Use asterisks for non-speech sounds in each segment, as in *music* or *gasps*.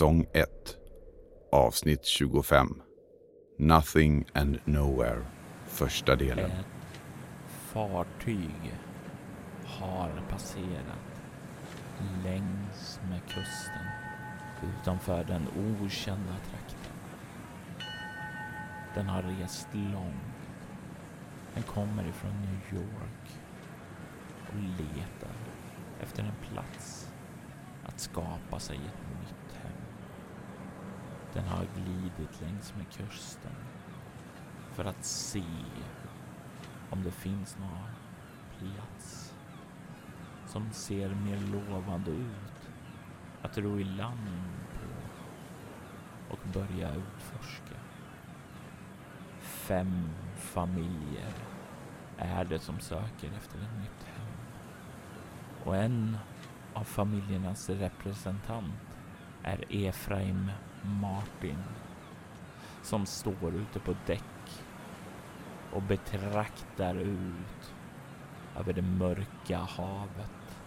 Säsong 1 Avsnitt 25 Nothing and Nowhere Första delen Ett fartyg har passerat längs med kusten utanför den okända trakten. Den har rest långt. Den kommer ifrån New York och letar efter en plats att skapa sig ett nytt hem. Den har glidit längs med kusten för att se om det finns någon plats som ser mer lovande ut att ro i land på och börja utforska. Fem familjer är det som söker efter ett nytt hem. Och en av familjernas representant är Efraim Martin som står ute på däck och betraktar ut över det mörka havet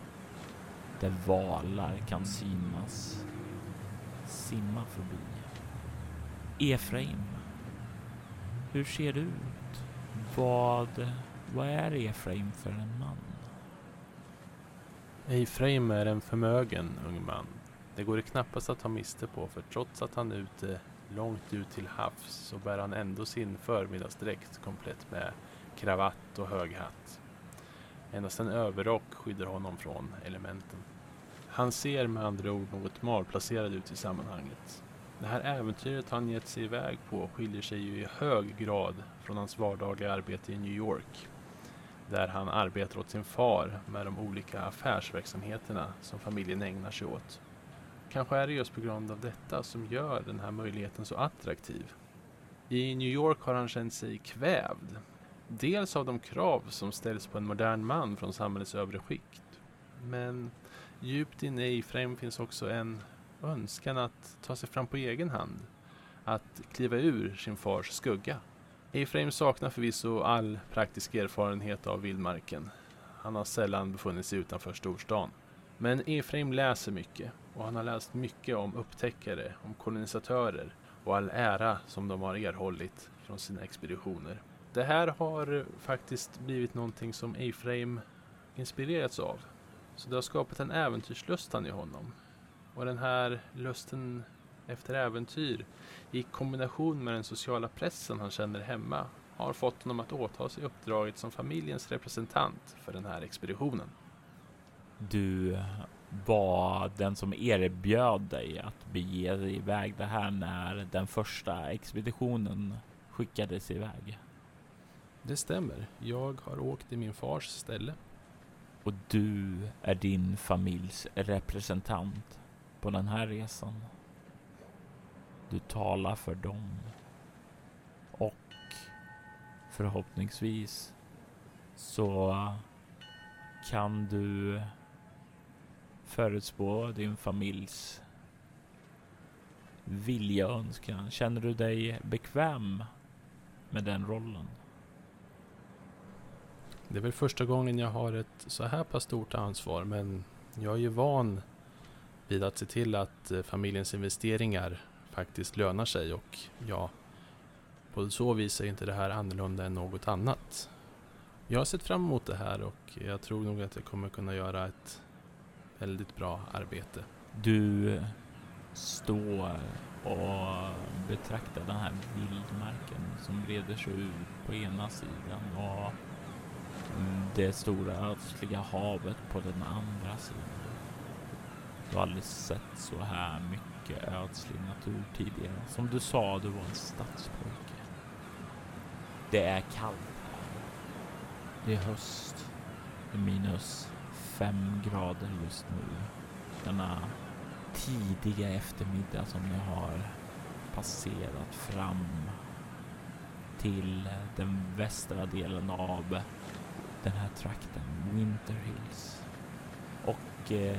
där valar kan synas simma förbi. Efraim, hur ser du ut? Vad, vad är Efraim för en man? Efraim är en förmögen ung man. Det går det knappast att ta miste på för trots att han är ute långt ut till havs så bär han ändå sin förmiddagsdräkt komplett med kravatt och hög hatt. Endast en överrock skyddar honom från elementen. Han ser med andra ord något malplacerad ut i sammanhanget. Det här äventyret han gett sig iväg på skiljer sig ju i hög grad från hans vardagliga arbete i New York. Där han arbetar åt sin far med de olika affärsverksamheterna som familjen ägnar sig åt. Kanske är det just på grund av detta som gör den här möjligheten så attraktiv. I New York har han känt sig kvävd. Dels av de krav som ställs på en modern man från samhällets övre skikt. Men djupt inne i Efraim finns också en önskan att ta sig fram på egen hand. Att kliva ur sin fars skugga. Efraim saknar förvisso all praktisk erfarenhet av vildmarken. Han har sällan befunnit sig utanför storstan. Men Efraim läser mycket och han har läst mycket om upptäckare, om kolonisatörer och all ära som de har erhållit från sina expeditioner. Det här har faktiskt blivit någonting som Efraim inspirerats av. Så det har skapat en äventyrslustan i honom. Och den här lusten efter äventyr i kombination med den sociala pressen han känner hemma har fått honom att åta sig uppdraget som familjens representant för den här expeditionen. Du var den som erbjöd dig att bege dig iväg det här när den första expeditionen skickades iväg. Det stämmer. Jag har åkt i min fars ställe. Och du är din familjs representant på den här resan. Du talar för dem. Och förhoppningsvis så kan du förutspå din familjs vilja och önskan. Känner du dig bekväm med den rollen? Det är väl första gången jag har ett så här pass stort ansvar men jag är ju van vid att se till att eh, familjens investeringar faktiskt lönar sig och ja, på så vis är inte det här annorlunda än något annat. Jag har sett fram emot det här och jag tror nog att jag kommer kunna göra ett väldigt bra arbete. Du eh, står och betraktar den här vildmarken som breder sig ut på ena sidan och det stora ödsliga havet på den andra sidan. Du har aldrig sett så här mycket ödslig natur tidigare. Som du sa, du var en stadspojke. Det är kallt här. Det är höst. Det är minus fem grader just nu. Denna tidiga eftermiddag som ni har passerat fram till den västra delen av den här trakten, Winter Hills. Och eh,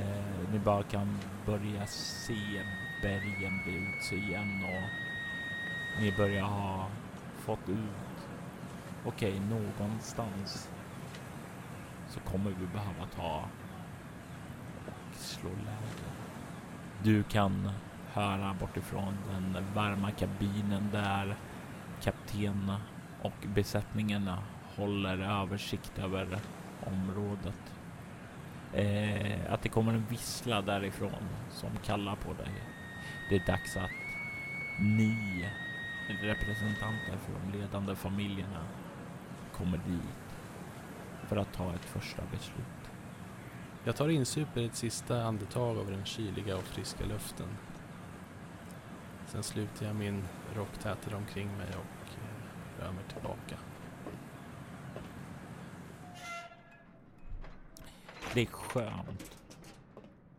ni bara kan börja se bergen bli ut igen och ni börjar ha fått ut, okej, okay, någonstans så kommer vi behöva ta och slå läger. Du kan höra bortifrån den varma kabinen där kapten och besättningarna håller översikt över området. Eh, att det kommer en vissla därifrån som kallar på dig. Det är dags att ni representanter för de ledande familjerna kommer dit för att ta ett första beslut. Jag tar insuper ett sista andetag av den kyliga och friska luften. Sen sluter jag min rocktäter omkring mig och eh, rör mig tillbaka. Det är skönt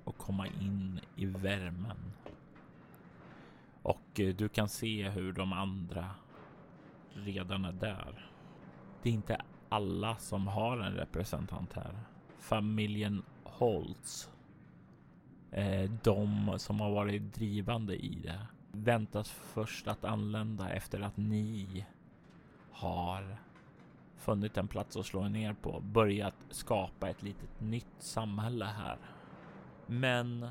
att komma in i värmen. Och eh, du kan se hur de andra redan är där. Det är inte alla som har en representant här. Familjen Holtz, eh, de som har varit drivande i det, väntas först att anlända efter att ni har funnit en plats att slå ner på, börjat skapa ett litet nytt samhälle här. Men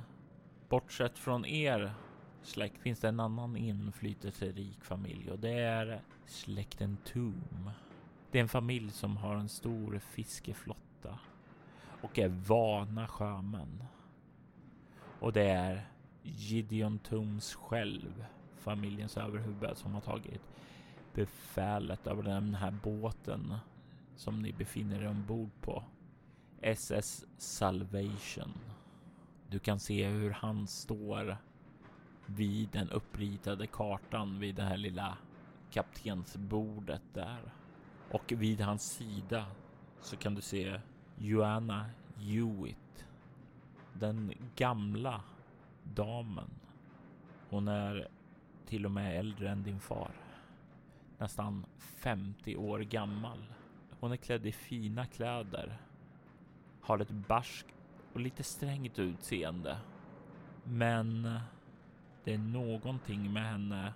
bortsett från er släkt finns det en annan inflytelserik familj och det är släkten Toom. Det är en familj som har en stor fiskeflotta och är vana sjömän. Och det är Gideon Tums själv, familjens överhuvud, som har tagit befälet över den här båten som ni befinner er ombord på. SS Salvation. Du kan se hur han står vid den uppritade kartan vid det här lilla kaptensbordet där. Och vid hans sida så kan du se Joanna Hewitt. Den gamla damen. Hon är till och med äldre än din far nästan 50 år gammal. Hon är klädd i fina kläder, har ett barskt och lite strängt utseende. Men det är någonting med henne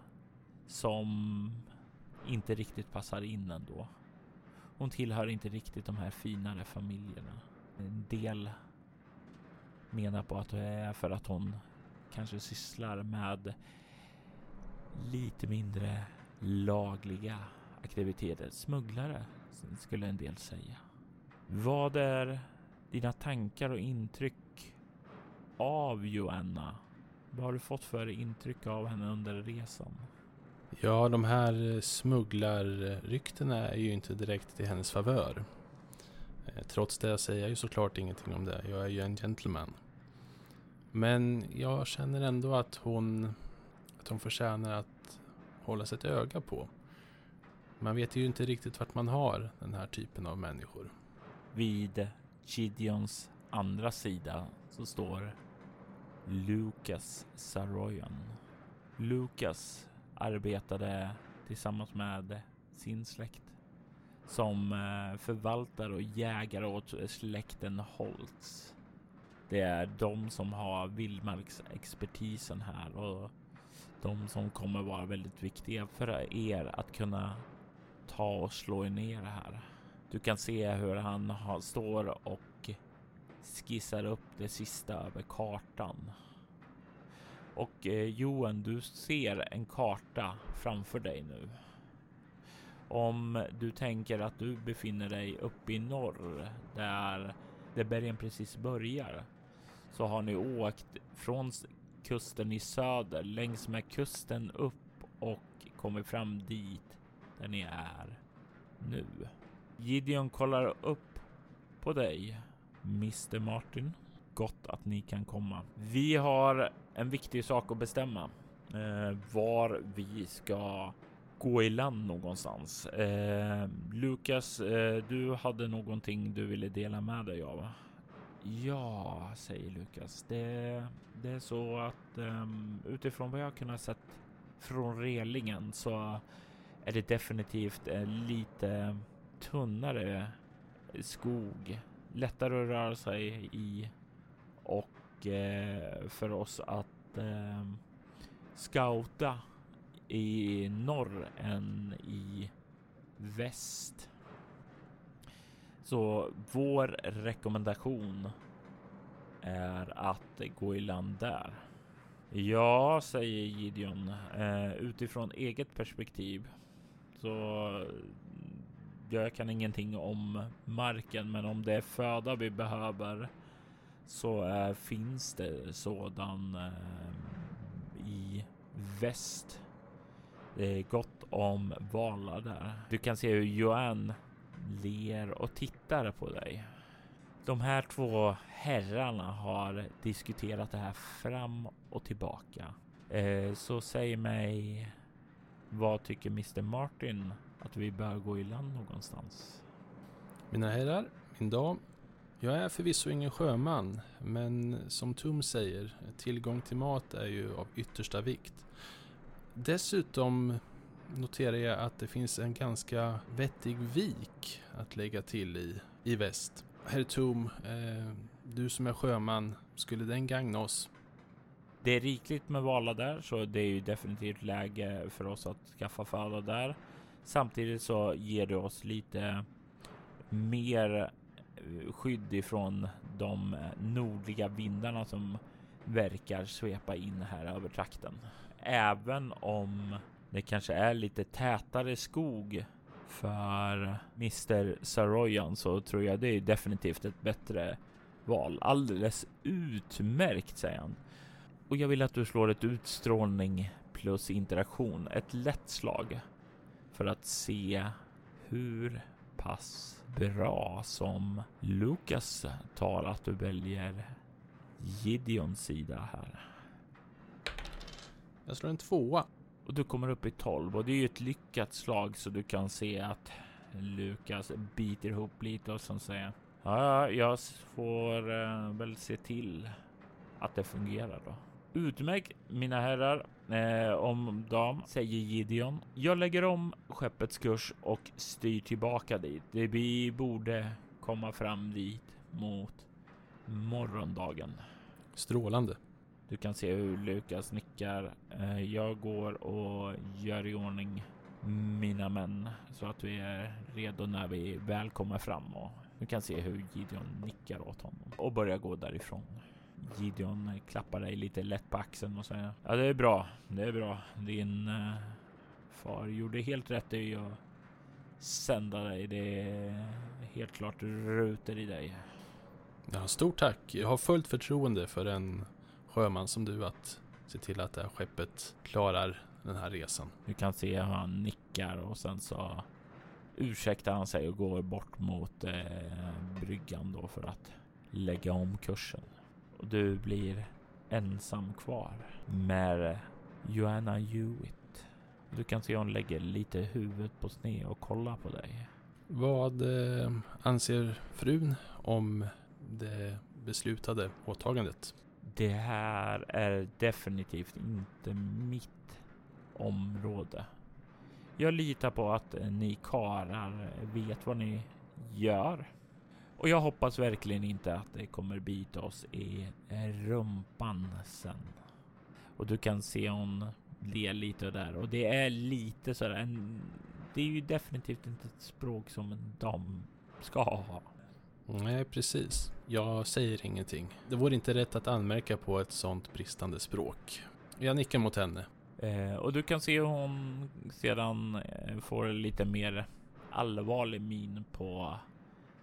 som inte riktigt passar in ändå. Hon tillhör inte riktigt de här finare familjerna. En del menar på att det är för att hon kanske sysslar med lite mindre lagliga aktiviteter. Smugglare skulle en del säga. Vad är dina tankar och intryck av Joanna? Vad har du fått för intryck av henne under resan? Ja, de här eh, smugglarryktena är ju inte direkt till hennes favör. Eh, trots det säger jag ju såklart ingenting om det. Jag är ju en gentleman. Men jag känner ändå att hon, att hon förtjänar att hållas ett öga på. Man vet ju inte riktigt vart man har den här typen av människor. Vid Gideons andra sida så står Lucas Saroyan. Lucas arbetade tillsammans med sin släkt som eh, förvaltare och jägare åt släkten Holtz. Det är de som har vildmarksexpertisen här och de som kommer vara väldigt viktiga för er att kunna ta och slå ner det här. Du kan se hur han har, står och skissar upp det sista över kartan. Och eh, Johan, du ser en karta framför dig nu. Om du tänker att du befinner dig uppe i norr där, där bergen precis börjar så har ni åkt från kusten i söder längs med kusten upp och kommit fram dit där ni är nu. Gideon kollar upp på dig, Mr Martin gott att ni kan komma. Vi har en viktig sak att bestämma. Eh, var vi ska gå i land någonstans. Eh, Lukas, eh, du hade någonting du ville dela med dig av? Ja, säger Lukas. Det, det är så att um, utifrån vad jag kunnat sett från relingen så är det definitivt eh, lite tunnare skog. Lättare att röra sig i Eh, för oss att eh, scouta i norr än i väst. Så vår rekommendation är att gå i land där. Ja, säger Gideon, eh, utifrån eget perspektiv så jag kan ingenting om marken, men om det är föda vi behöver så äh, finns det sådan äh, i väst. Det är gott om valar där. Du kan se hur Johan ler och tittar på dig. De här två herrarna har diskuterat det här fram och tillbaka. Eh, så säg mig, vad tycker Mr Martin att vi bör gå i land någonstans? Mina herrar, min dam. Jag är förvisso ingen sjöman, men som Tum säger, tillgång till mat är ju av yttersta vikt. Dessutom noterar jag att det finns en ganska vettig vik att lägga till i, i väst. Herr Tum, eh, du som är sjöman, skulle den gagna oss? Det är rikligt med valar där, så det är ju definitivt läge för oss att skaffa föda där. Samtidigt så ger det oss lite mer skydd ifrån de nordliga vindarna som verkar svepa in här över trakten. Även om det kanske är lite tätare skog för Mr Saroyan så tror jag det är definitivt ett bättre val. Alldeles utmärkt säger han. Och jag vill att du slår ett utstrålning plus interaktion, ett lätt slag för att se hur pass bra som Lukas tar att du väljer Gideons sida här. Jag slår en tvåa. Och du kommer upp i 12 och det är ju ett lyckat slag så du kan se att Lukas biter ihop lite och som säger Ja, jag får uh, väl se till att det fungerar då. Utmärkt mina herrar, eh, om dam, säger Gideon. Jag lägger om skeppets kurs och styr tillbaka dit. Vi borde komma fram dit mot morgondagen. Strålande. Du kan se hur Lukas nickar. Eh, jag går och gör i ordning mina män så att vi är redo när vi väl kommer fram och du kan se hur Gideon nickar åt honom och börjar gå därifrån. Gideon klappar dig lite lätt på axeln och säger Ja, det är bra. Det är bra. Din uh, far gjorde helt rätt i att sända dig. Det är helt klart ruter i dig. Ja, stort tack. Jag har fullt förtroende för en sjöman som du att se till att det här skeppet klarar den här resan. Du kan se hur han nickar och sen så ursäktar han sig och går bort mot eh, bryggan då för att lägga om kursen. Och du blir ensam kvar med Joanna Hewitt. Du kan se hon lägger lite huvudet på sned och kollar på dig. Vad eh, anser frun om det beslutade åtagandet? Det här är definitivt inte mitt område. Jag litar på att ni karar vet vad ni gör. Och jag hoppas verkligen inte att det kommer bita oss i rumpan sen. Och du kan se hon ler lite där och det är lite sådär. En, det är ju definitivt inte ett språk som en dam ska ha. Nej, precis. Jag säger ingenting. Det vore inte rätt att anmärka på ett sånt bristande språk. Jag nickar mot henne. Eh, och du kan se hur hon sedan eh, får lite mer allvarlig min på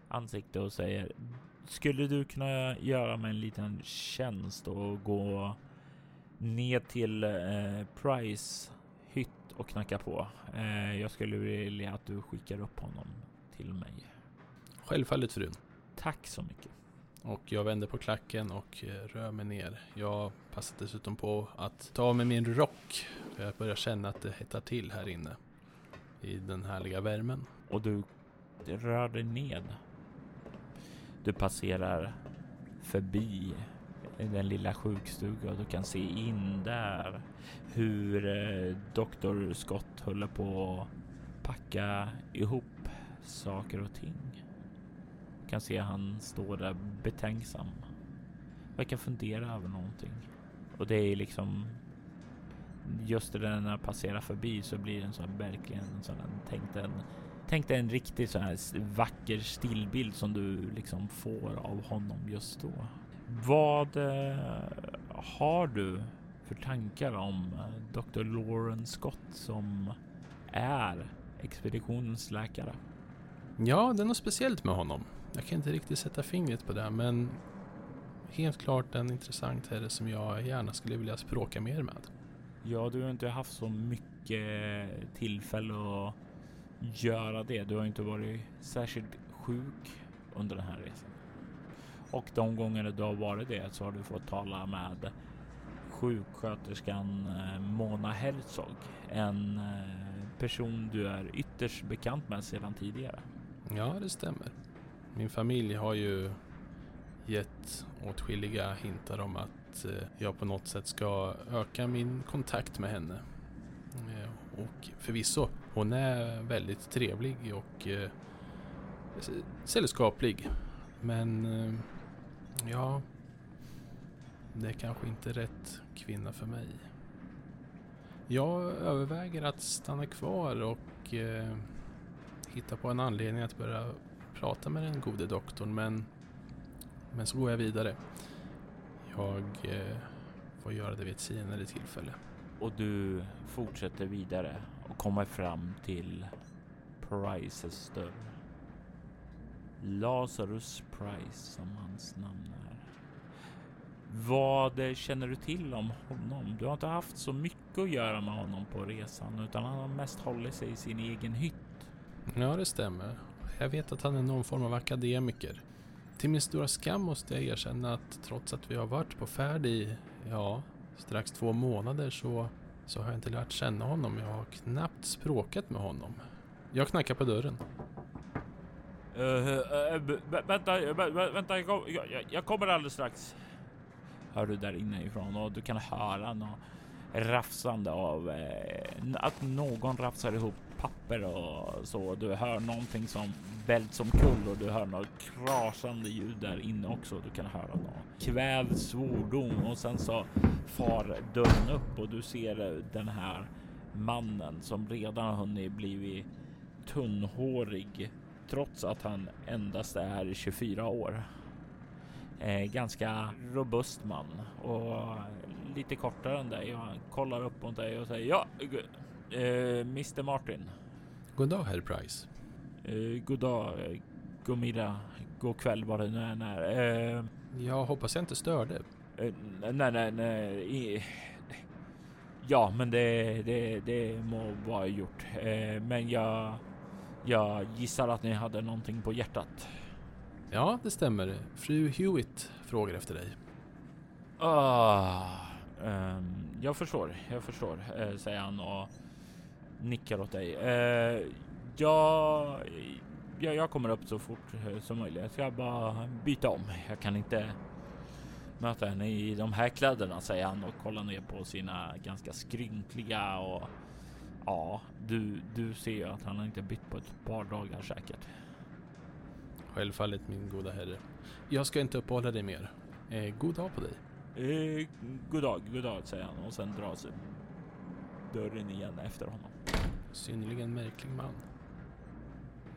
ansikte och säger Skulle du kunna göra mig en liten tjänst och gå ner till eh, Price hytt och knacka på? Eh, jag skulle vilja att du skickar upp honom till mig. Självfallet frun. Tack så mycket. Och jag vänder på klacken och eh, rör mig ner. Jag passar dessutom på att ta av mig min rock. För jag börjar känna att det hettar till här inne. I den härliga värmen. Och du rör dig ned. Du passerar förbi den lilla sjukstugan och du kan se in där hur eh, Scott håller på att packa ihop saker och ting. Du kan se han står där betänksam. Verkar fundera över någonting. Och det är liksom just det där när jag passerar förbi så blir det en sån verkligen en sån tänk en Tänk dig en riktigt så här vacker stillbild som du liksom får av honom just då. Vad eh, har du för tankar om eh, Dr. Lauren Scott som är expeditionens läkare? Ja, det är något speciellt med honom. Jag kan inte riktigt sätta fingret på det, men helt klart en intressant herre som jag gärna skulle vilja språka mer med. Ja, du har inte haft så mycket tillfälle att göra det. Du har inte varit särskilt sjuk under den här resan. Och de gånger du har varit det så har du fått tala med sjuksköterskan eh, Mona Herzog. En eh, person du är ytterst bekant med sedan tidigare. Ja, det stämmer. Min familj har ju gett åtskilliga hintar om att eh, jag på något sätt ska öka min kontakt med henne. Och förvisso, hon är väldigt trevlig och eh, sällskaplig. Men eh, Ja, det är kanske inte rätt kvinna för mig. Jag överväger att stanna kvar och eh, hitta på en anledning att börja prata med den gode doktorn men, men så går jag vidare. Jag eh, får göra det vid ett senare tillfälle. Och du fortsätter vidare och kommer fram till Prices dörr. Lazarus Price som hans namn är. Vad känner du till om honom? Du har inte haft så mycket att göra med honom på resan utan han har mest hållit sig i sin egen hytt. Ja, det stämmer. Jag vet att han är någon form av akademiker. Till min stora skam måste jag erkänna att trots att vi har varit på färd i, ja, strax två månader så, så har jag inte lärt känna honom. Jag har knappt språkat med honom. Jag knackar på dörren. Uh, uh, vänta, vänta, jag, jag, jag, kommer alldeles strax. Hör du där inifrån och du kan höra något rafsande av att någon rafsar ihop papper och så. Du hör någonting som välts som kull och du hör något krasande ljud där inne också. Du kan höra något kvävd svordom och sen så far dörren upp och du ser eh, den här mannen som redan har hunnit blivit tunnhårig trots att han endast är 24 år. Eh, ganska robust man och lite kortare än dig. Han kollar upp mot dig och säger ja, eh, Mr Martin. God dag, herr Price. Eh, god dag, god middag, god kväll vad det nu än är. Eh, jag hoppas jag inte störde. Eh, nej, nej, nej. Ja, men det, det, det må vara gjort. Men jag jag gissar att ni hade någonting på hjärtat. Ja, det stämmer. Fru Hewitt frågar efter dig. Ah, um, jag förstår, jag förstår, uh, säger han och nickar åt dig. Uh, jag, jag, jag kommer upp så fort uh, som möjligt. Jag ska bara byta om. Jag kan inte möta henne i de här kläderna, säger han och kollar ner på sina ganska skrynkliga och Ja, du, du ser ju att han har inte bytt på ett par dagar säkert. Självfallet min goda herre. Jag ska inte uppehålla dig mer. Eh, god dag på dig. Eh, god dag, god dag säger han och sen dras dörren igen efter honom. Synnerligen märklig man.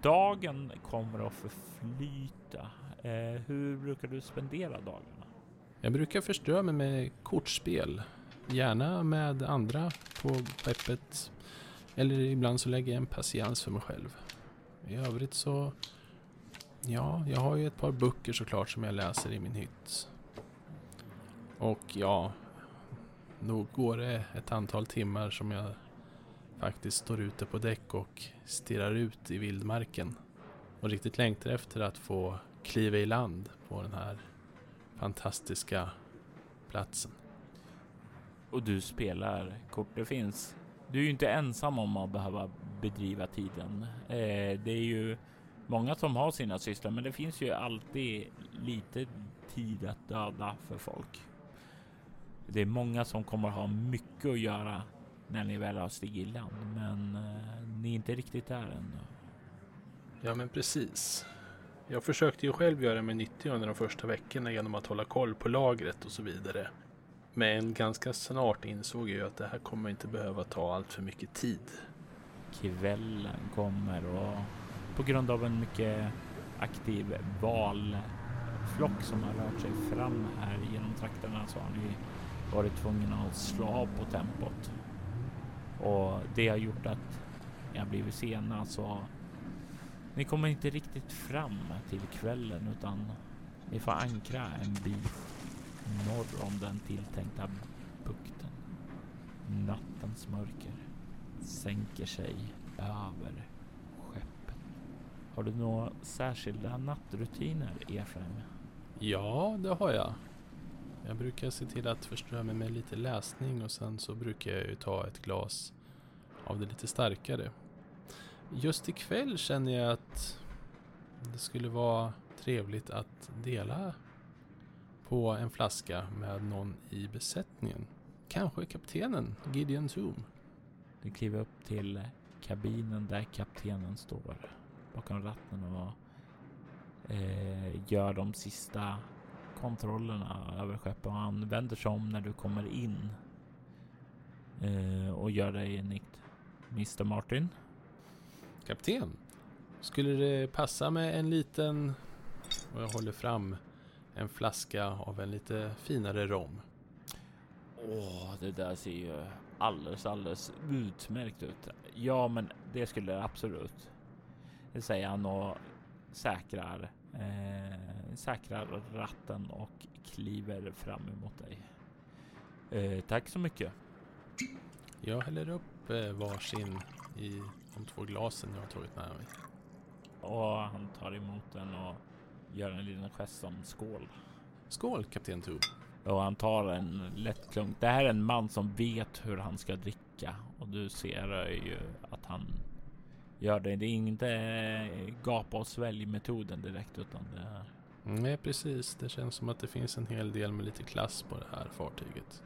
Dagen kommer att förflyta. Eh, hur brukar du spendera dagarna? Jag brukar förströ mig med kortspel. Gärna med andra på skeppet. Eller ibland så lägger jag en patiens för mig själv. I övrigt så... Ja, jag har ju ett par böcker såklart som jag läser i min hytt. Och ja, nog går det ett antal timmar som jag faktiskt står ute på däck och stirrar ut i vildmarken. Och riktigt längtar efter att få kliva i land på den här fantastiska platsen. Och du spelar kort. Det finns. Du är ju inte ensam om att behöva bedriva tiden. Eh, det är ju många som har sina sysslor, men det finns ju alltid lite tid att döda för folk. Det är många som kommer ha mycket att göra när ni väl har stigit i land, men eh, ni är inte riktigt där ännu. Ja, men precis. Jag försökte ju själv göra mig nyttig under de första veckorna genom att hålla koll på lagret och så vidare. Men ganska snart insåg jag att det här kommer inte behöva ta allt för mycket tid. Kvällen kommer och på grund av en mycket aktiv valflock som har rört sig fram här genom trakterna så har ni varit tvungna att slå av på tempot. Och det har gjort att ni har blivit sena så alltså, ni kommer inte riktigt fram till kvällen utan ni får ankra en bit norr om den tilltänkta bukten. Nattens mörker sänker sig över skeppet. Har du några särskilda nattrutiner, Efraim? Ja, det har jag. Jag brukar se till att förströ mig med lite läsning och sen så brukar jag ju ta ett glas av det lite starkare. Just ikväll känner jag att det skulle vara trevligt att dela på en flaska med någon i besättningen. Kanske kaptenen, Gideon Zoom. Du kliver upp till kabinen där kaptenen står bakom ratten och eh, gör de sista kontrollerna över skeppet och han vänder sig om när du kommer in eh, och gör dig en nikt. Mr Martin? Kapten, skulle det passa med en liten... Och jag håller fram en flaska av en lite finare rom. Åh, det där ser ju alldeles, alldeles utmärkt ut. Ja, men det skulle det absolut. Det säger han och säkrar, eh, säkrar ratten och kliver fram emot dig. Eh, tack så mycket. Jag häller upp eh, varsin i de två glasen jag har tagit med mig. Och han tar emot den och gör en liten gest som skål. Skål kapten Toob. Och han tar en lätt klunk. Det här är en man som vet hur han ska dricka och du ser ju att han gör det. Det är inte eh, gapa och svälj metoden direkt utan det är... Nej precis, det känns som att det finns en hel del med lite klass på det här fartyget.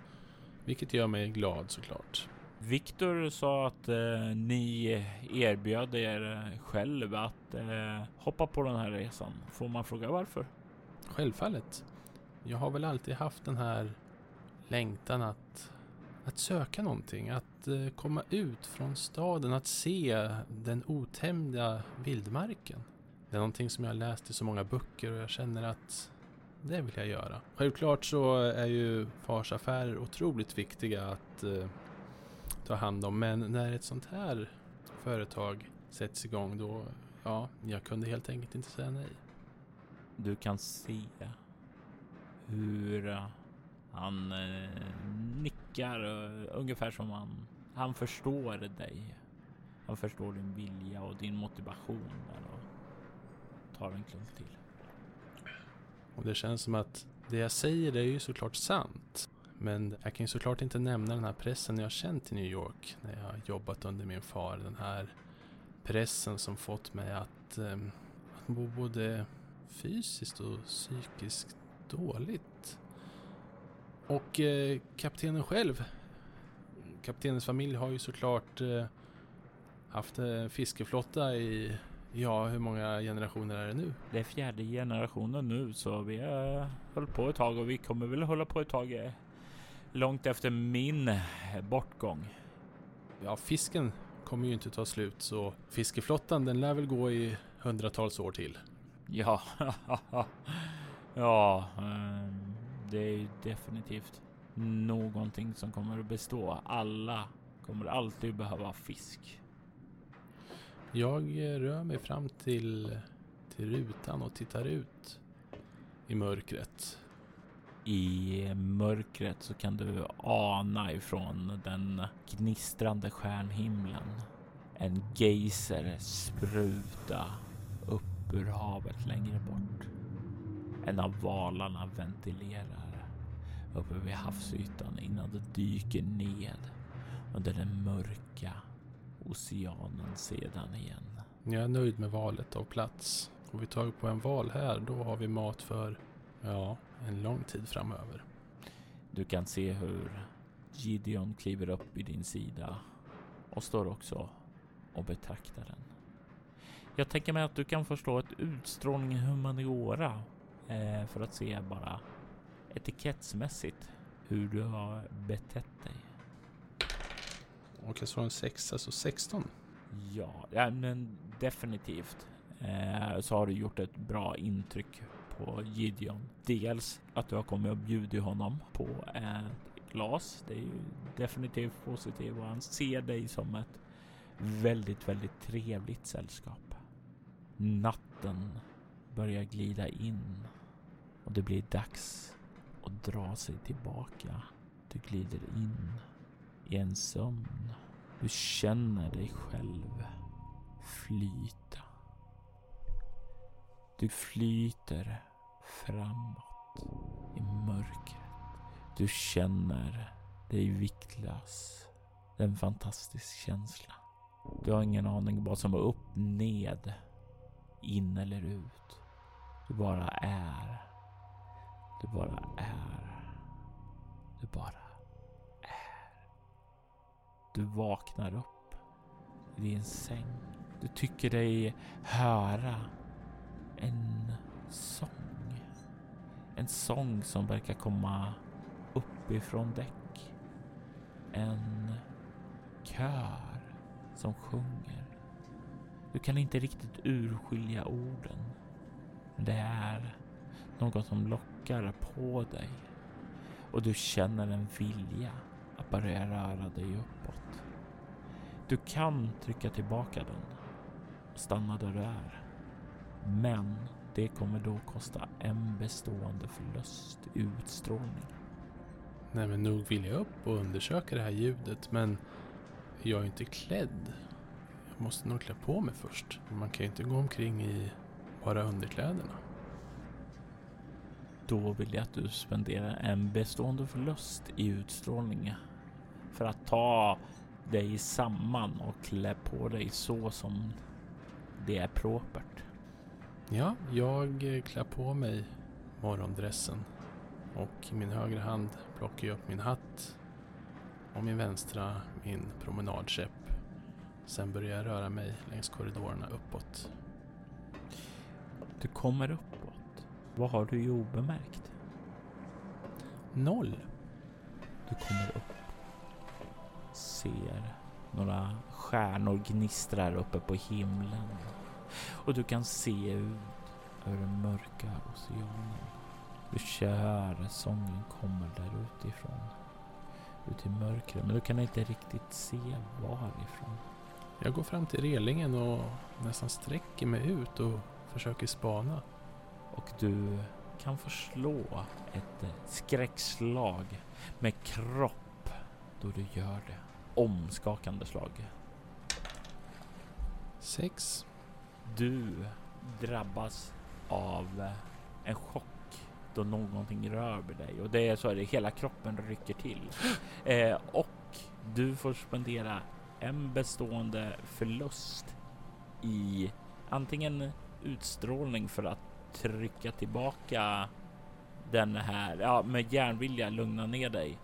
Vilket gör mig glad såklart. Viktor sa att eh, ni erbjöd er själv att eh, hoppa på den här resan. Får man fråga varför? Självfallet. Jag har väl alltid haft den här längtan att, att söka någonting, att eh, komma ut från staden, att se den otämjda vildmarken. Det är någonting som jag har läst i så många böcker och jag känner att det vill jag göra. Självklart så är ju fars affärer otroligt viktiga att eh, ta hand om, men när ett sånt här företag sätts igång då, ja, jag kunde helt enkelt inte säga nej. Du kan se hur eh, han eh, nickar uh, ungefär som han, han förstår dig. Han förstår din vilja och din motivation där och tar en klunk till. Och det känns som att det jag säger det är ju såklart sant. Men jag kan ju såklart inte nämna den här pressen jag känt i New York när jag har jobbat under min far. Den här pressen som fått mig att, eh, att må både fysiskt och psykiskt dåligt. Och eh, kaptenen själv, kaptenens familj har ju såklart eh, haft en fiskeflotta i, ja hur många generationer är det nu? Det är fjärde generationen nu så vi har hållit på ett tag och vi kommer väl hålla på ett tag eh, långt efter min bortgång. Ja, fisken kommer ju inte ta slut så fiskeflottan den lär väl gå i hundratals år till. Ja, *laughs* ja, ehm, det är ju definitivt någonting som kommer att bestå. Alla kommer alltid behöva fisk. Jag rör mig fram till, till rutan och tittar ut i mörkret. I mörkret så kan du ana ifrån den gnistrande stjärnhimlen en geyser spruta upp ur havet längre bort. En av valarna ventilerar uppe vid havsytan innan det dyker ned under den mörka oceanen sedan igen. Jag är nöjd med valet av plats. Får vi tag på en val här, då har vi mat för, ja, en lång tid framöver. Du kan se hur Gideon kliver upp i din sida och står också och betraktar den. Jag tänker mig att du kan förstå ett utstrålning humaniora eh, för att se bara etikettsmässigt hur du har betett dig. Och jag slår en sexa, så 16. Ja, ja men definitivt eh, så har du gjort ett bra intryck på Gideon. Dels att du har kommit och bjudit honom på ett glas. Det är ju definitivt positivt och han ser dig som ett väldigt, väldigt trevligt sällskap. Natten börjar glida in och det blir dags att dra sig tillbaka. Du glider in i en sömn. Du känner dig själv flyta. Du flyter framåt i mörkret. Du känner dig viktlös. Det är en fantastisk känsla. Du har ingen aning vad som är upp, ned, in eller ut. Du bara är. Du bara är. Du bara. Du vaknar upp i din säng. Du tycker dig höra en sång. En sång som verkar komma uppifrån däck. En kör som sjunger. Du kan inte riktigt urskilja orden. Men det är något som lockar på dig och du känner en vilja att börja röra dig uppåt. Du kan trycka tillbaka den och stanna där du är. Men det kommer då kosta en bestående förlust i utstrålning. Nej men nog vill jag upp och undersöka det här ljudet men jag är inte klädd. Jag måste nog klä på mig först. Man kan ju inte gå omkring i bara underkläderna. Då vill jag att du spenderar en bestående förlust i utstrålning för att ta dig samman och klä på dig så som det är propert. Ja, jag eh, klär på mig morgondressen och i min högra hand plockar jag upp min hatt och min vänstra min promenadkäpp. Sen börjar jag röra mig längs korridorerna uppåt. Du kommer uppåt. Vad har du i obemärkt? Noll. Du kommer upp. Ser några stjärnor gnistrar uppe på himlen. Och du kan se ut över den mörka oceanen. Du kör sången kommer där utifrån. Ut i mörkret, men du kan inte riktigt se varifrån. Jag går fram till relingen och nästan sträcker mig ut och försöker spana. Och du kan förslå ett skräckslag med kropp då du gör det. Omskakande slag. Sex. Du drabbas av en chock då någonting rör vid dig och det är så att hela kroppen rycker till. *gasps* Eh, och du får spendera en bestående förlust i antingen utstrålning för att trycka tillbaka den här, ja med järnvilja lugna ner dig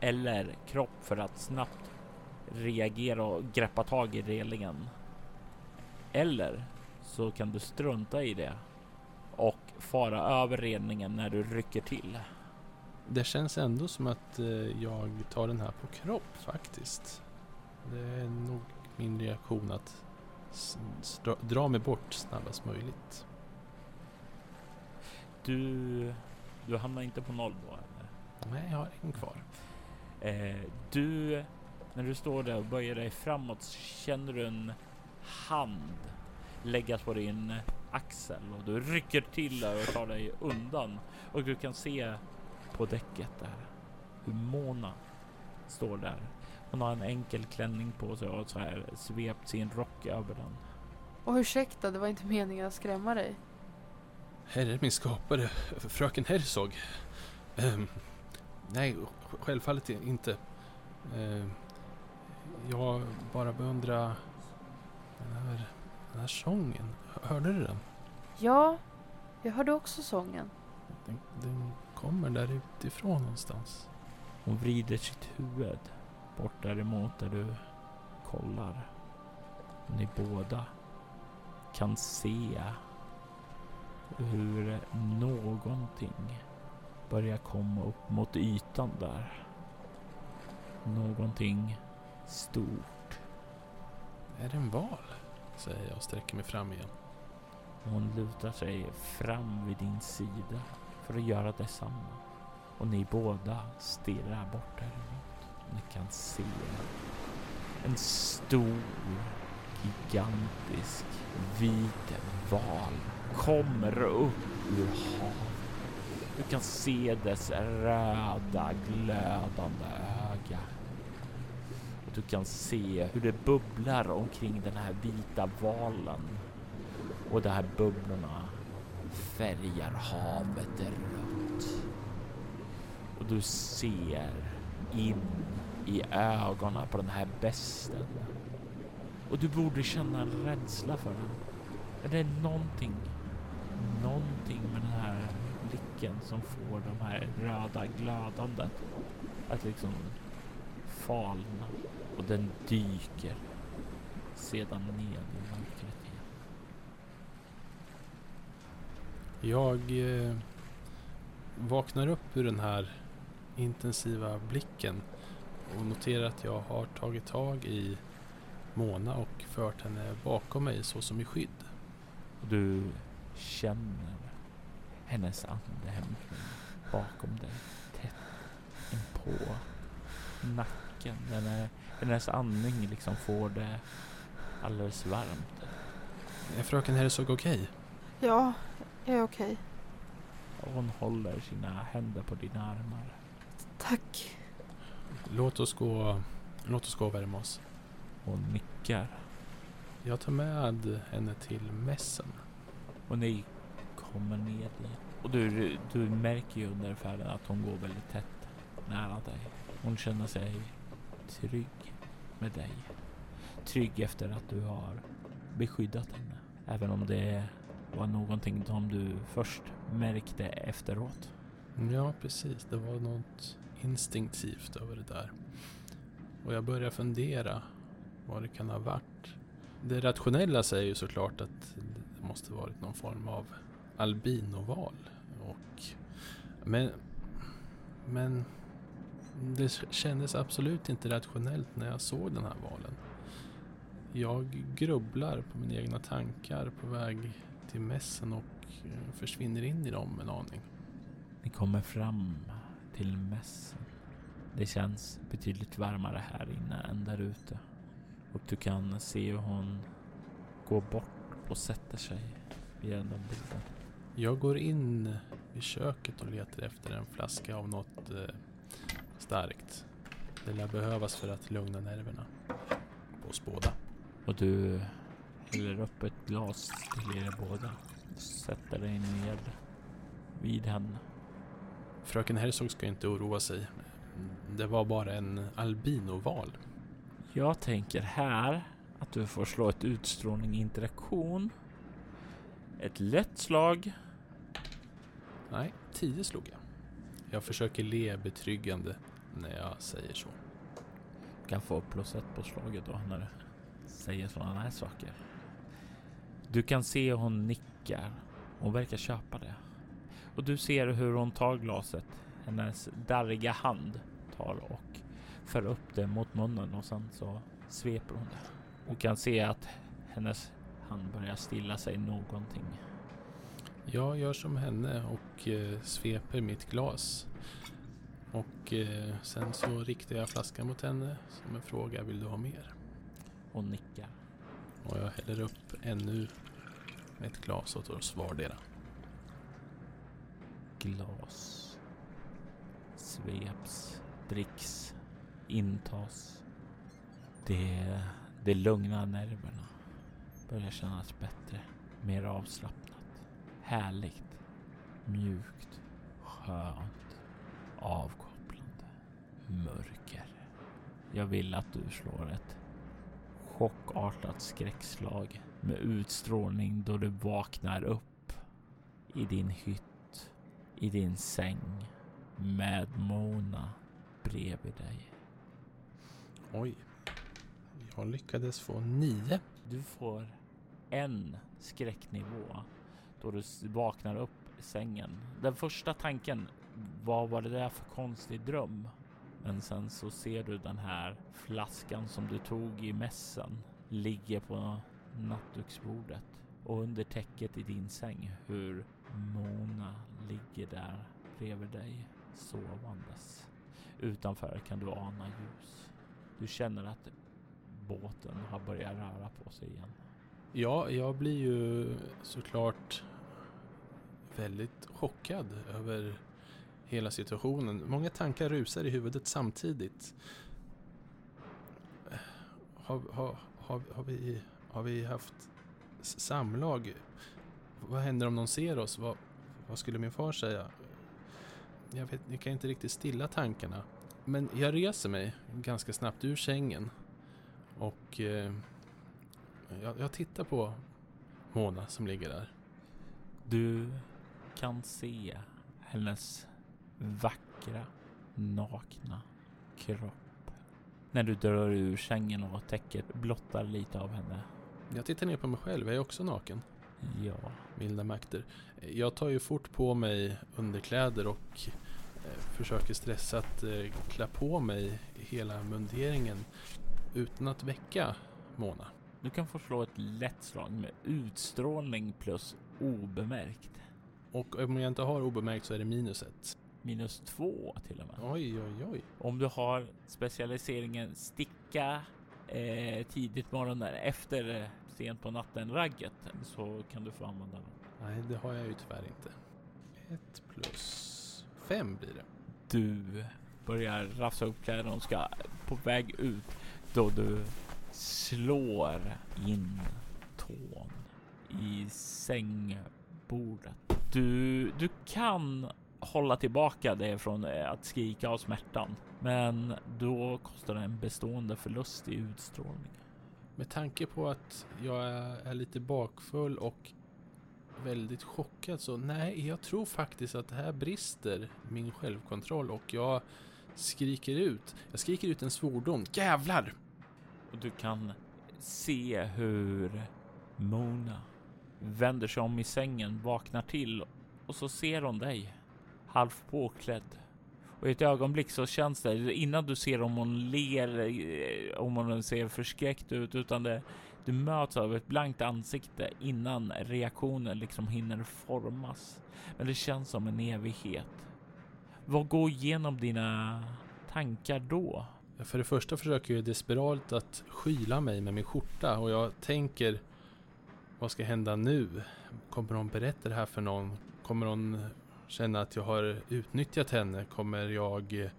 eller kropp för att snabbt reagera och greppa tag i relingen. Eller så kan du strunta i det och fara över redningen när du rycker till. Det känns ändå som att eh, jag tar den här på kropp faktiskt. Det är nog min reaktion att dra mig bort snabbast möjligt. Du, du hamnar inte på noll då eller? Nej, jag har en kvar. Eh, du, när du står där och böjer dig framåt känner du en hand läggas på din axel och du rycker till där och tar dig undan och du kan se på däcket där hur Mona står där. Hon har en enkel klänning på sig och så här svept sin rock över den. Och ursäkta, det var inte meningen att skrämma dig. Herre min skapare, fröken Herzog. Ehm, nej, sj- självfallet inte. Ehm, jag bara beundrar den här, den här sången. Hörde du den? Ja, jag hörde också sången. Den, den kommer där utifrån någonstans. Hon vrider sitt huvud bort däremot där du kollar. Ni båda kan se hur någonting börjar komma upp mot ytan där. Någonting stort. Är det en val? Säger jag och sträcker mig fram igen. Hon lutar sig fram vid din sida för att göra detsamma. Och ni båda stirrar bort däremot. Ni kan se en stor, gigantisk, vit val kommer upp ur havet. Du kan se dess röda, glödande du kan se hur det bubblar omkring den här vita valen och de här bubblorna färgar havet rött. Och du ser in i ögonen på den här besten. Och du borde känna en rädsla för den. Är det någonting, någonting med den här blicken som får de här röda glödandet att liksom falna och den dyker sedan ned i mörkret igen. Jag eh, vaknar upp ur den här intensiva blicken och noterar att jag har tagit tag i Mona och fört henne bakom mig så som i skydd. Och du känner hennes andehämtning bakom dig tätt inpå nacken. Den är, hennes andning liksom får det alldeles varmt. Är fröken Herzog okej? Ja, jag är okej. Och hon håller sina händer på dina armar. Tack. Låt oss gå, låt oss gå och värma oss. Hon nickar Jag tar med henne till mässen. och ni kommer ner dit. Och du, du märker ju under färden att hon går väldigt tätt nära dig. Hon känner sig trygg med dig. Trygg efter att du har beskyddat henne. Även om det var någonting som du först märkte efteråt. Ja, precis. Det var något instinktivt över det där. Och jag börjar fundera vad det kan ha varit. Det rationella säger ju såklart att det måste varit någon form av albinoval. Och, men, men det kändes absolut inte rationellt när jag såg den här valen. Jag grubblar på mina egna tankar på väg till mässen och eh, försvinner in i dem en aning. Ni kommer fram till mässen. Det känns betydligt varmare här inne än där ute. Och du kan se hur hon går bort och sätter sig vid en av borden. Jag går in i köket och letar efter en flaska av något eh, starkt. Det lär behövas för att lugna nerverna. På oss båda. Och du häller upp ett glas till er båda. Sätter dig ned vid henne. Fröken Herzog ska inte oroa sig. Det var bara en albinoval. Jag tänker här att du får slå ett utstrålning interaktion. Ett lätt slag. Nej, tio slog jag. Jag försöker le betryggande när jag säger så. Du kan få plus ett på slaget då när du säger sådana här saker. Du kan se hon nickar. Hon verkar köpa det. Och du ser hur hon tar glaset. Hennes darriga hand tar och för upp det mot munnen och sen så sveper hon det. Och kan se att hennes hand börjar stilla sig någonting. Jag gör som henne och eh, sveper mitt glas. Och eh, sen så riktar jag flaskan mot henne som en fråga, vill du ha mer? Hon nickar. Och jag häller upp ännu ett glas åt oss vardera. Glas sveps, dricks, intas. Det, det lugnar nerverna. Börjar kännas bättre, mer avslappnat. Härligt Mjukt, skönt, avkopplande, mörker. Jag vill att du slår ett chockartat skräckslag med utstrålning då du vaknar upp i din hytt, i din säng med Mona bredvid dig. Oj. Jag lyckades få nio. Du får en skräcknivå då du vaknar upp i sängen. Den första tanken, vad var det där för konstig dröm? Men sen så ser du den här flaskan som du tog i mässen ligger på nattduksbordet och under täcket i din säng hur Mona ligger där bredvid dig sovandes. Utanför kan du ana ljus. Du känner att båten har börjat röra på sig igen. Ja, jag blir ju såklart väldigt chockad över hela situationen. Många tankar rusar i huvudet samtidigt. Har, har, har, har, vi, har vi haft samlag? Vad händer om någon ser oss? Vad, vad skulle min far säga? Jag, vet, jag kan inte riktigt stilla tankarna. Men jag reser mig ganska snabbt ur sängen. Och eh, jag, jag tittar på Mona som ligger där. Du kan se hennes vackra, nakna kropp. När du drar ur sängen och täcket blottar lite av henne. Jag tittar ner på mig själv, jag är också naken. Ja. Milda makter. Jag tar ju fort på mig underkläder och eh, försöker stressat eh, klä på mig hela munderingen utan att väcka Mona. Du kan få slå ett lätt slag med utstrålning plus obemärkt. Och om jag inte har obemärkt så är det minus ett. Minus två till och med. Oj, oj, oj. Om du har specialiseringen sticka eh, tidigt morgonen efter eh, sent på natten ragget så kan du få använda den. Nej, det har jag ju tyvärr inte. Ett plus fem blir det. Du börjar rafsa upp kläderna och ska på väg ut då du slår in tån i sängbordet. Du, du kan hålla tillbaka det från eh, att skrika av smärtan, men då kostar det en bestående förlust i utstrålning. Med tanke på att jag är lite bakfull och väldigt chockad så nej, jag tror faktiskt att det här brister min självkontroll och jag skriker ut. Jag skriker ut en svordom. Jävlar! Och du kan se hur Mona vänder sig om i sängen, vaknar till och så ser hon dig halvt påklädd. Och i ett ögonblick så känns det innan du ser om hon ler, eh, om hon ser förskräckt ut, utan det, du möts av ett blankt ansikte innan reaktionen liksom hinner formas. Men det känns som en evighet. Vad går igenom dina tankar då? För det första försöker jag desperat att skyla mig med min skjorta och jag tänker vad ska hända nu? Kommer hon berätta det här för någon? Kommer hon känna att jag har utnyttjat henne? Kommer jag eh,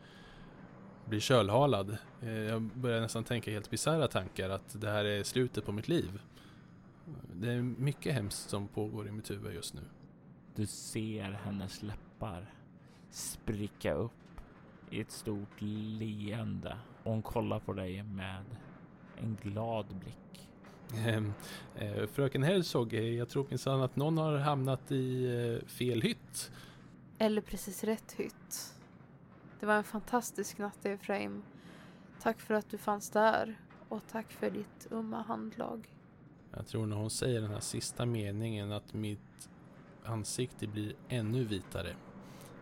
bli kölhalad? Eh, jag börjar nästan tänka helt bisarra tankar att det här är slutet på mitt liv. Det är mycket hemskt som pågår i mitt huvud just nu. Du ser hennes läppar spricka upp i ett stort leende. Och hon kollar på dig med en glad blick. Ehm, eh, Fröken Herzog, jag tror minsann att någon har hamnat i fel hytt. Eller precis rätt hytt. Det var en fantastisk natt Efraim. Tack för att du fanns där och tack för ditt umma handlag. Jag tror när hon säger den här sista meningen att mitt ansikte blir ännu vitare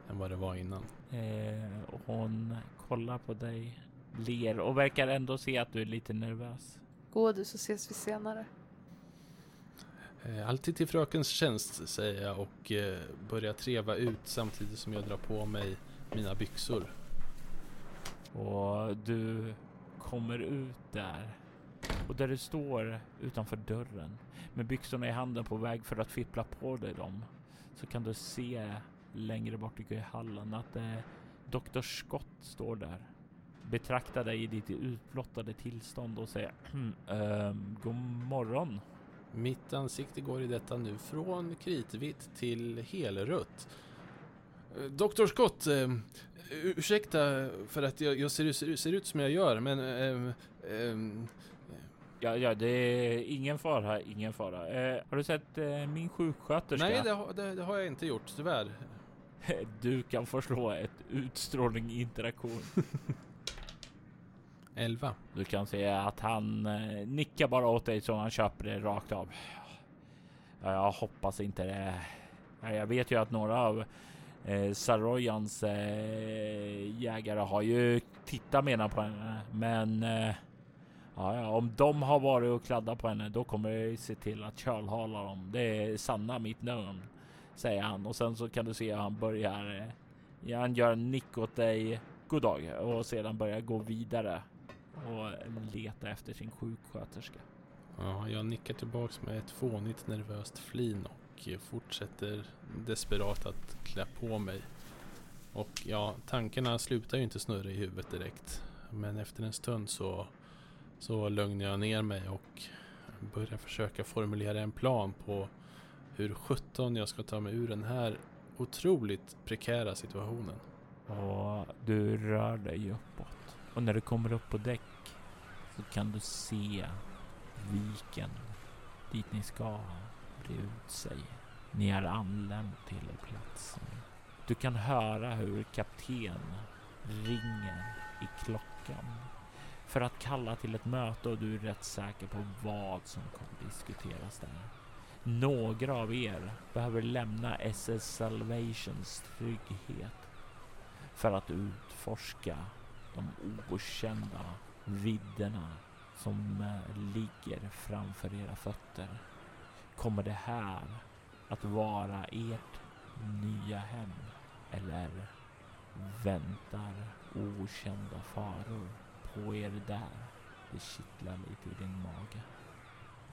än vad det var innan. Eh, och hon kollar på dig, ler och verkar ändå se att du är lite nervös. Gå du så ses vi senare. Eh, alltid till frökens tjänst säger jag och eh, börjar treva ut samtidigt som jag drar på mig mina byxor. Och du kommer ut där. Och där du står utanför dörren med byxorna i handen på väg för att fippla på dig dem så kan du se längre bort i hallen att eh, Dr. Scott står där. Betraktar dig i ditt utblottade tillstånd och säger *clears throat* ehm, God morgon. Mitt ansikte går i detta nu från kritvitt till helrött. Doktor Scott, eh, ursäkta för att jag, jag ser, ser, ser, ut som jag gör, men... Eh, eh, Ja, ja, det är ingen fara, ingen fara. Eh, har du sett eh, min sjuksköterska? Nej, det, det, det, har jag inte gjort, tyvärr. *laughs* Du kan få slå ett utstrålning interaktion. *laughs* 11. Du kan se att han eh, nickar bara åt dig så han köper det rakt av. Ja, jag hoppas inte det. Jag vet ju att några av eh, Saroyans eh, jägare har ju tittat menar på henne, men eh, ja, om de har varit och kladdat på henne, då kommer jag se till att kölhala dem. Det är sanna mitt namn, säger han och sen så kan du se hur han börjar. Eh, han gör en nick åt dig. God dag och sedan börjar gå vidare och leta efter sin sjuksköterska. Ja, jag nickar tillbaks med ett fånigt nervöst flin och fortsätter desperat att klä på mig. Och ja, tankarna slutar ju inte snurra i huvudet direkt. Men efter en stund så, så lugnar jag ner mig och börjar försöka formulera en plan på hur sjutton jag ska ta mig ur den här otroligt prekära situationen. Och du rör dig uppåt. Och när du kommer upp på däck så kan du se viken dit ni ska bre ut sig. Ni är anlänt till platsen. Du kan höra hur kapten ringer i klockan för att kalla till ett möte och du är rätt säker på vad som kommer diskuteras där. Några av er behöver lämna SS Salvations trygghet för att utforska de okända vidderna som eh, ligger framför era fötter. Kommer det här att vara ert nya hem? Eller väntar okända faror på er där? Det kittlar lite i din mage.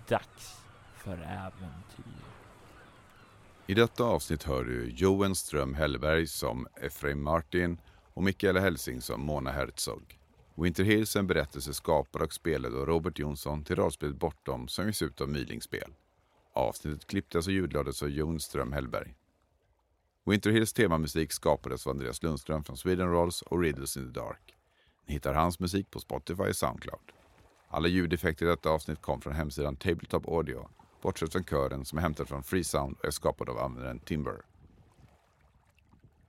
Dags för äventyr. I detta avsnitt hör du Johan Ström Hellberg som Efraim Martin och Mikaela Helsing som Mona Herzog. Winter Hills är en berättelse skapad och spelad av Robert Jonsson till rollspelet Bortom som ges ut av Mylingspel. Avsnittet klipptes och ljudlades av Jon Ström Hellberg. Winter Hills temamusik skapades av Andreas Lundström från Sweden Rolls och Riddles in the Dark. Ni hittar hans musik på Spotify och Soundcloud. Alla ljudeffekter i detta avsnitt kom från hemsidan Tabletop Audio, bortsett från kören som är hämtad från Freesound och är skapad av användaren Timber.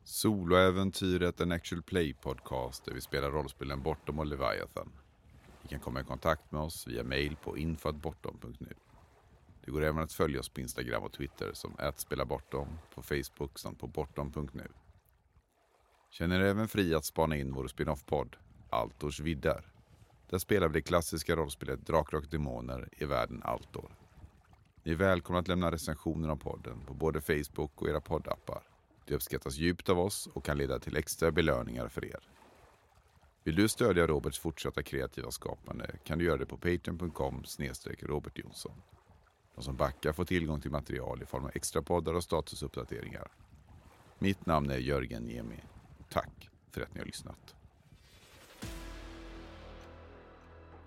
Soloäventyret en actual play podcast där vi spelar rollspelen Bortom och Leviathan. Ni kan komma i kontakt med oss via mail på info.bortom.nu. Det går även att följa oss på Instagram och Twitter som @spelabortom, på Facebook samt på bortom.nu. Känner er även fri att spana in vår spin-off-podd Altors viddar. Där spelar vi det klassiska rollspelet Drakar och Demoner i världen Altor. Ni är välkomna att lämna recensioner om podden på både Facebook och era poddappar. Det uppskattas djupt av oss och kan leda till extra belöningar för er. Vill du stödja Roberts fortsatta kreativa skapande kan du göra det på patreon.com Robert Jonsson. De som backar får tillgång till material i form av extra poddar och statusuppdateringar. Mitt namn är Jörgen Niemi. Tack för att ni har lyssnat.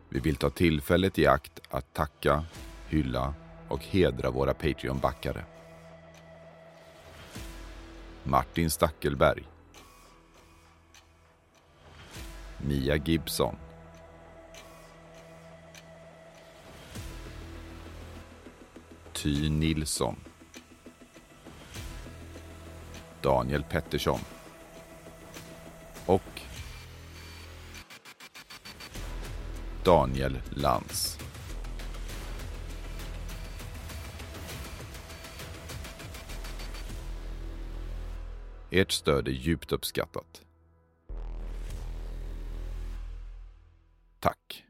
Vi vill ta tillfället i akt att tacka, hylla och hedra våra Patreon-backare. Martin Stackelberg. Mia Gibson. Ty Nilsson. Daniel Pettersson. Och Daniel Lantz. Ert stöd är djupt uppskattat. Tack.